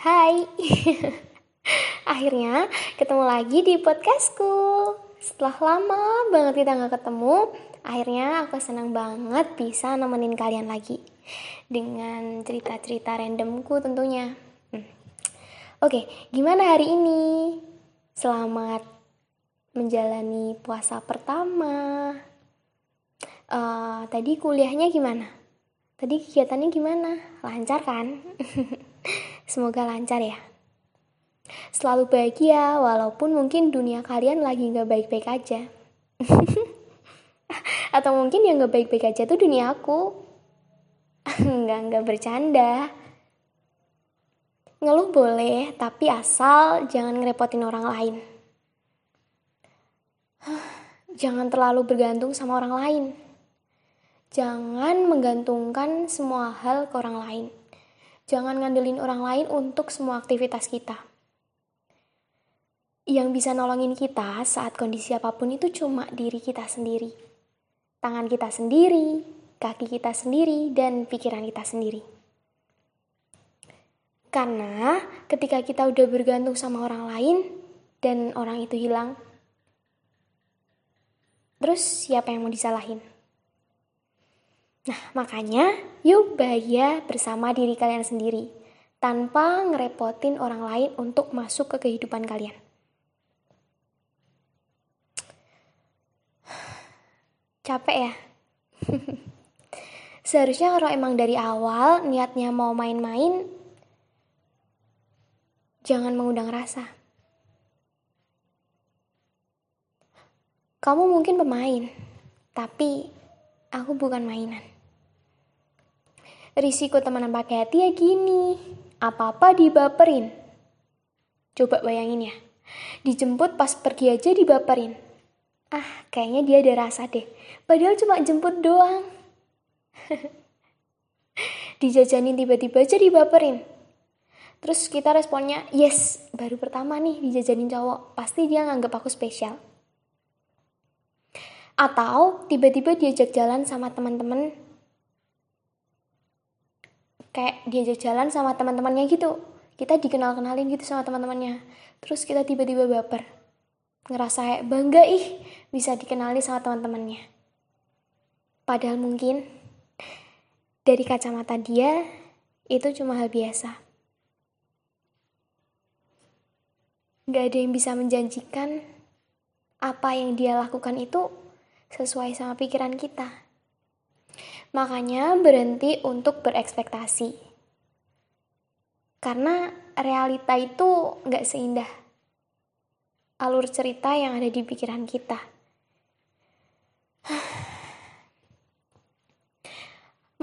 Hai, akhirnya ketemu lagi di podcastku. Setelah lama banget kita nggak ketemu, akhirnya aku senang banget bisa nemenin kalian lagi dengan cerita-cerita randomku tentunya. Hmm. Oke, gimana hari ini? Selamat menjalani puasa pertama. Uh, tadi kuliahnya gimana? Tadi kegiatannya gimana? Lancar kan? Semoga lancar ya. Selalu bahagia walaupun mungkin dunia kalian lagi nggak baik-baik aja. Atau mungkin yang nggak baik-baik aja tuh dunia aku. nggak nggak bercanda. Ngeluh boleh, tapi asal jangan ngerepotin orang lain. jangan terlalu bergantung sama orang lain. Jangan menggantungkan semua hal ke orang lain. Jangan ngandelin orang lain untuk semua aktivitas kita. Yang bisa nolongin kita saat kondisi apa pun itu cuma diri kita sendiri. Tangan kita sendiri, kaki kita sendiri, dan pikiran kita sendiri. Karena ketika kita udah bergantung sama orang lain dan orang itu hilang, terus siapa yang mau disalahin? Nah, makanya yuk bahagia bersama diri kalian sendiri tanpa ngerepotin orang lain untuk masuk ke kehidupan kalian. Capek ya? Seharusnya kalau emang dari awal niatnya mau main-main, jangan mengundang rasa. Kamu mungkin pemain, tapi aku bukan mainan. Risiko temenan pakai hati ya gini, apa-apa dibaperin. Coba bayangin ya, dijemput pas pergi aja dibaperin. Ah, kayaknya dia ada rasa deh. Padahal cuma jemput doang. Dijajanin tiba-tiba aja dibaperin. Terus kita responnya, yes, baru pertama nih dijajanin cowok. Pasti dia nganggap aku spesial. Atau tiba-tiba diajak jalan sama teman-teman kayak diajak jalan sama teman-temannya gitu. Kita dikenal-kenalin gitu sama teman-temannya. Terus kita tiba-tiba baper. Ngerasa kayak bangga ih bisa dikenali sama teman-temannya. Padahal mungkin dari kacamata dia itu cuma hal biasa. Gak ada yang bisa menjanjikan apa yang dia lakukan itu sesuai sama pikiran kita. Makanya berhenti untuk berekspektasi. Karena realita itu nggak seindah alur cerita yang ada di pikiran kita.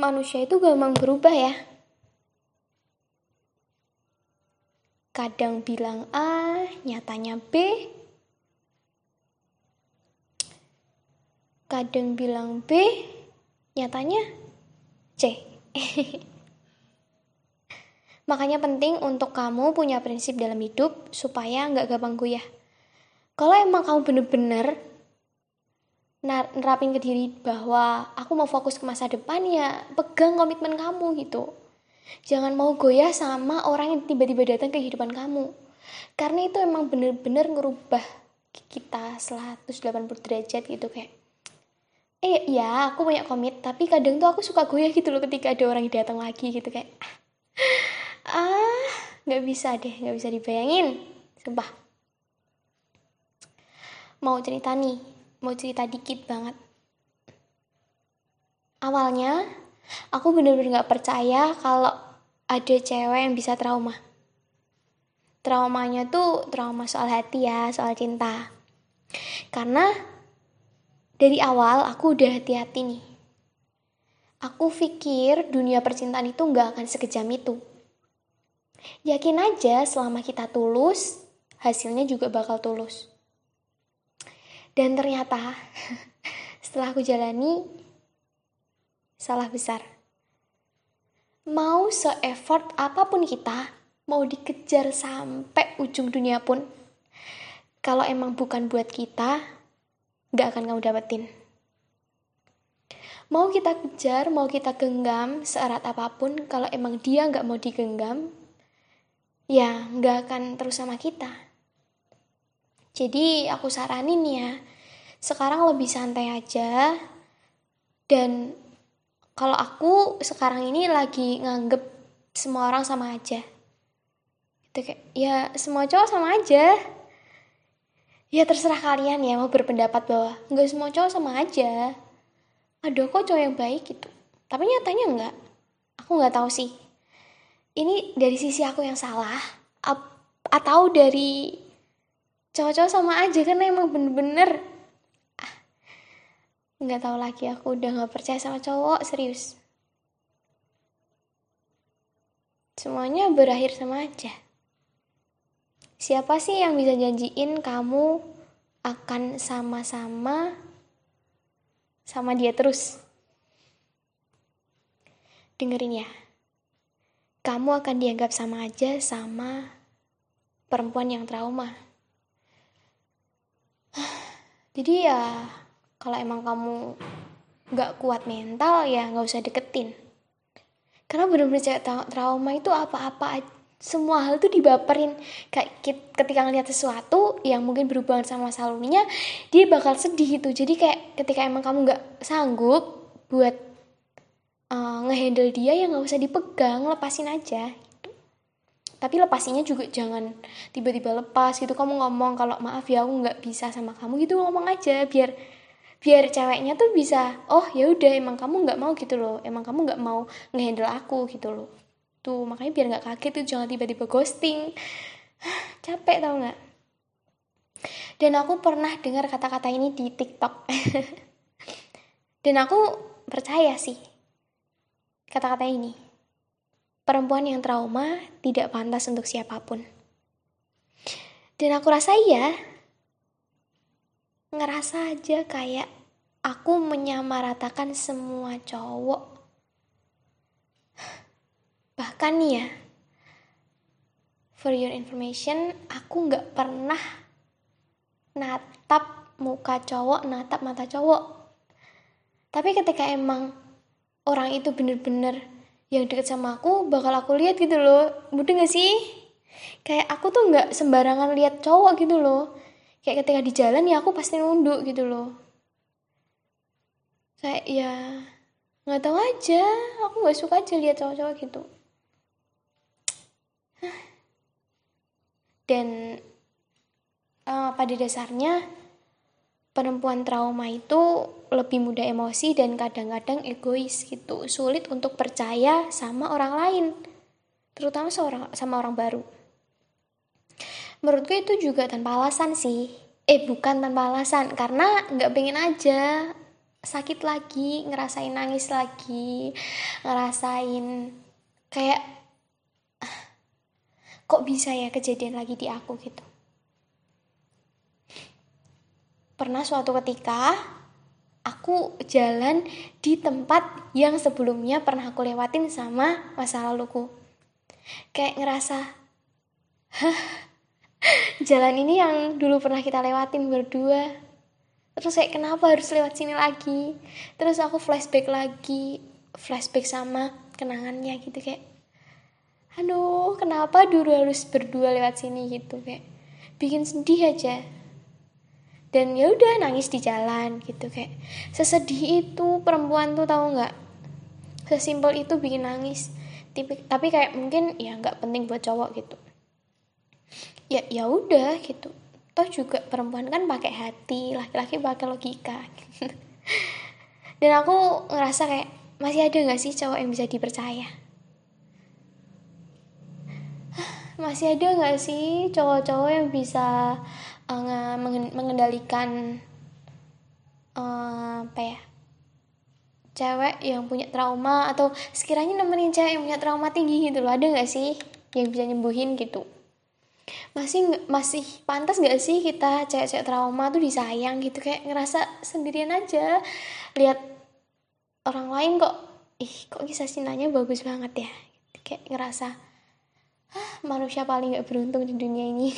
Manusia itu gampang berubah ya. Kadang bilang A, nyatanya B, kadang bilang B, nyatanya C. Makanya penting untuk kamu punya prinsip dalam hidup supaya nggak gampang goyah. Kalau emang kamu bener-bener nerapin ke diri bahwa aku mau fokus ke masa depan ya pegang komitmen kamu gitu. Jangan mau goyah sama orang yang tiba-tiba datang ke kehidupan kamu. Karena itu emang bener-bener ngerubah kita 180 derajat gitu kayak eh ya aku punya komit tapi kadang tuh aku suka goyah gitu loh ketika ada orang yang datang lagi gitu kayak ah nggak bisa deh nggak bisa dibayangin. Sumpah. Mau cerita nih mau cerita dikit banget. Awalnya aku bener-bener nggak percaya kalau ada cewek yang bisa trauma. Traumanya tuh trauma soal hati ya soal cinta. Karena dari awal aku udah hati-hati nih. Aku pikir dunia percintaan itu nggak akan sekejam itu. Yakin aja selama kita tulus, hasilnya juga bakal tulus. Dan ternyata setelah aku jalani, salah besar. Mau se-effort apa pun kita, mau dikejar sampai ujung dunia pun, kalau emang bukan buat kita, gak akan kamu dapetin. Mau kita kejar, mau kita genggam seerat apa pun, kalau emang dia gak mau digenggam, ya nggak akan terus sama kita. Jadi aku saranin ya, sekarang lebih santai aja dan kalau aku sekarang ini lagi nganggep semua orang sama aja. Itu kayak ya semua cowok sama aja. Ya terserah kalian ya mau berpendapat bahwa nggak semua cowok sama aja. Ada kok cowok yang baik gitu. Tapi nyatanya nggak. Aku nggak tahu sih. Ini dari sisi aku yang salah atau dari cowok-cowok sama aja kan emang bener-bener nggak tahu lagi aku udah nggak percaya sama cowok serius semuanya berakhir sama aja siapa sih yang bisa janjiin kamu akan sama-sama sama dia terus? Dengerin ya. Kamu akan dianggap sama aja sama perempuan yang trauma. Jadi ya kalau emang kamu nggak kuat mental ya nggak usah deketin. Karena bener-bener trauma itu apa-apa semua hal tuh dibaperin. Kayak ketika ngeliat sesuatu yang mungkin berhubungan sama masa lalunya dia bakal sedih gitu. Jadi kayak ketika emang kamu nggak sanggup buat uh, ngehandle dia ya nggak usah dipegang lepasin aja. Tapi lepasinya juga jangan tiba-tiba lepas gitu. Kamu ngomong kalau maaf ya aku nggak bisa sama kamu gitu ngomong aja biar biar ceweknya tuh bisa oh ya udah emang kamu nggak mau gitu loh. Emang kamu nggak mau ngehandle aku gitu loh tuh makanya biar nggak kaget tuh jangan tiba-tiba ghosting. Capek tau nggak? Dan aku pernah dengar kata-kata ini di TikTok. Dan aku percaya sih kata-kata ini. Perempuan yang trauma tidak pantas untuk siapa pun. Dan aku rasa iya. Ngerasa aja kayak aku menyamaratakan semua cowok. Bahkan nih ya, for your information, aku nggak pernah natap muka cowok, natap mata cowok. Tapi ketika emang orang itu bener-bener yang deket sama aku, bakal aku lihat gitu loh. Mudah gak sih? Kayak aku tuh nggak sembarangan lihat cowok gitu loh kayak ketika di jalan ya aku pasti nunduk gitu loh kayak ya nggak tahu aja aku nggak suka aja lihat cowok-cowok gitu dan uh, pada dasarnya perempuan trauma itu lebih mudah emosi dan kadang-kadang egois gitu. Sulit untuk percaya sama orang lain terutama seorang sama orang baru. Menurutku itu juga tanpa alasan sih. Eh bukan tanpa alasan karena nggak pengen aja sakit lagi ngerasain nangis lagi ngerasain kayak kok bisa ya kejadian lagi di aku gitu? Pernah suatu ketika aku jalan di tempat yang sebelumnya pernah aku lewatin sama masa laluku. Kayak ngerasa hah jalan ini yang dulu pernah kita lewatin berdua. Terus kayak kenapa harus lewat sini lagi? Terus aku flashback lagi flashback sama kenangannya gitu kayak aduh kenapa dulu harus berdua lewat sini? gitu kayak bikin sedih aja. Dan ya udah nangis di jalan gitu kayak sesedih itu perempuan tuh tahu nggak? Sesimpel itu bikin nangis. Tapi, tapi kayak mungkin ya nggak penting buat cowok gitu. Ya ya udah gitu. Toh juga perempuan kan pakai hati laki-laki pakai logika. Dan aku ngerasa kayak masih ada nggak sih cowok yang bisa dipercaya masih ada nggak sih cowok-cowok yang bisa uh, mengendalikan uh, apa ya cewek yang punya trauma atau sekiranya nemenin cewek yang punya trauma tinggi gitu loh ada nggak sih yang bisa nyembuhin gitu? Masih masih pantas gak sih kita cewek-cewek trauma tuh disayang gitu kayak ngerasa sendirian aja lihat orang lain kok ih kok kisah cintanya bagus banget ya? Kayak ngerasa manusia paling gak beruntung di dunia ini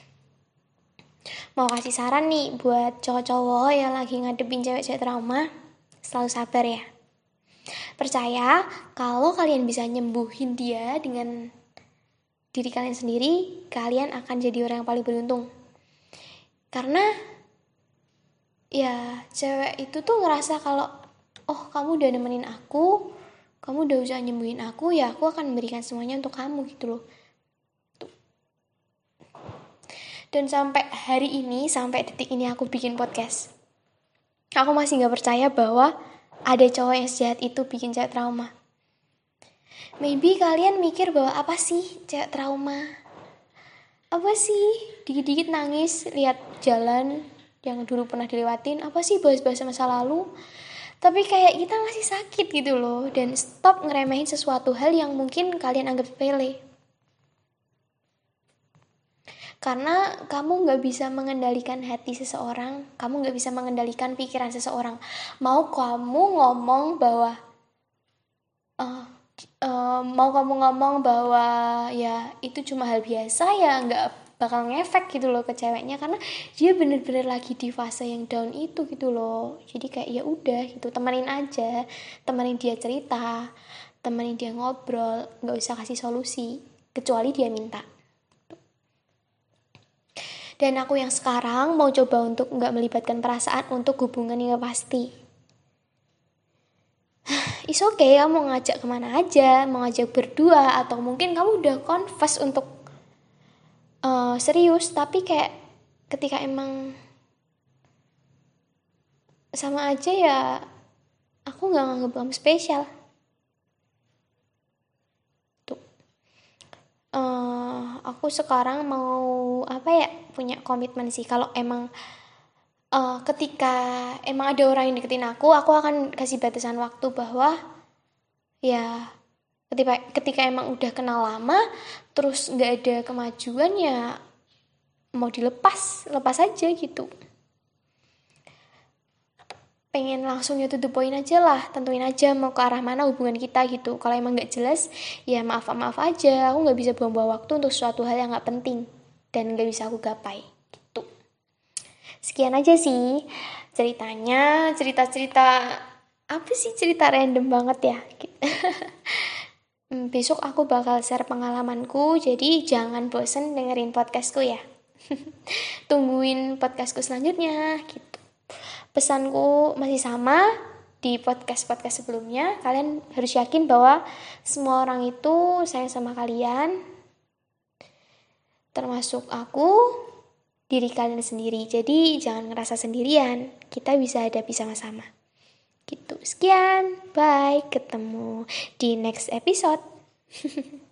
mau kasih saran nih buat cowok-cowok yang lagi ngadepin cewek-cewek trauma selalu sabar ya percaya kalau kalian bisa nyembuhin dia dengan diri kalian sendiri, kalian akan jadi orang yang paling beruntung. Karena ya cewek itu tuh ngerasa kalau oh kamu udah nemenin aku, kamu udah usaha nyembuhin aku, ya aku akan memberikan semuanya untuk kamu gitu loh. Dan sampai hari ini, sampai detik ini aku bikin podcast. Aku masih gak percaya bahwa ada cowok yang sejahat itu bikin cewek trauma. Maybe kalian mikir bahwa apa sih cewek trauma? Apa sih dikit-dikit nangis lihat jalan yang dulu pernah dilewatin? Apa sih bahas-bahas masa lalu? Tapi kayak kita masih sakit gitu loh. Dan stop ngeremehin sesuatu hal yang mungkin kalian anggap sepele. Karena kamu nggak bisa mengendalikan hati seseorang. Kamu nggak bisa mengendalikan pikiran seseorang. Mau kamu ngomong bahwa uh, uh, mau kamu ngomong bahwa ya itu cuma hal biasa ya nggak bakal ngefek gitu loh ke ceweknya karena dia bener-bener lagi di fase yang down itu gitu loh. Jadi kayak ya udah gitu. Temenin aja temenin dia cerita temenin dia ngobrol nggak usah kasih solusi kecuali dia minta. Dan aku yang sekarang mau coba untuk nggak melibatkan perasaan untuk hubungan yang pasti. Is okay, kamu ngajak ke mana aja, mau ngajak berdua, atau mungkin kamu udah confess untuk uh, serius, tapi kayak ketika emang sama aja ya aku nggak nganggep kamu spesial. uh, aku sekarang mau apa ya punya komitmen sih kalau emang uh, ketika emang ada orang yang deketin aku aku akan kasih batasan waktu bahwa ya ketika ketika emang udah kenal lama terus nggak ada kemajuan ya mau dilepas lepas aja gitu. Pengen langsung ya to the point aja lah tentuin aja mau ke arah mana hubungan kita gitu. Kalau emang nggak jelas ya maaf maaf aja. Aku nggak bisa buang-buang waktu untuk suatu hal yang nggak penting dan nggak bisa aku gapai gitu. Sekian aja sih ceritanya cerita-cerita apa sih cerita random banget ya hmm, besok aku bakal share pengalamanku jadi jangan bosen dengerin podcastku ya. Tungguin podcastku selanjutnya gitu. Pesanku masih sama di podcast-podcast sebelumnya. Kalian harus yakin bahwa semua orang itu sayang sama kalian termasuk aku diri kalian sendiri. Jadi jangan ngerasa sendirian. Kita bisa hadapi sama-sama gitu. Sekian. Bye. Ketemu di next episode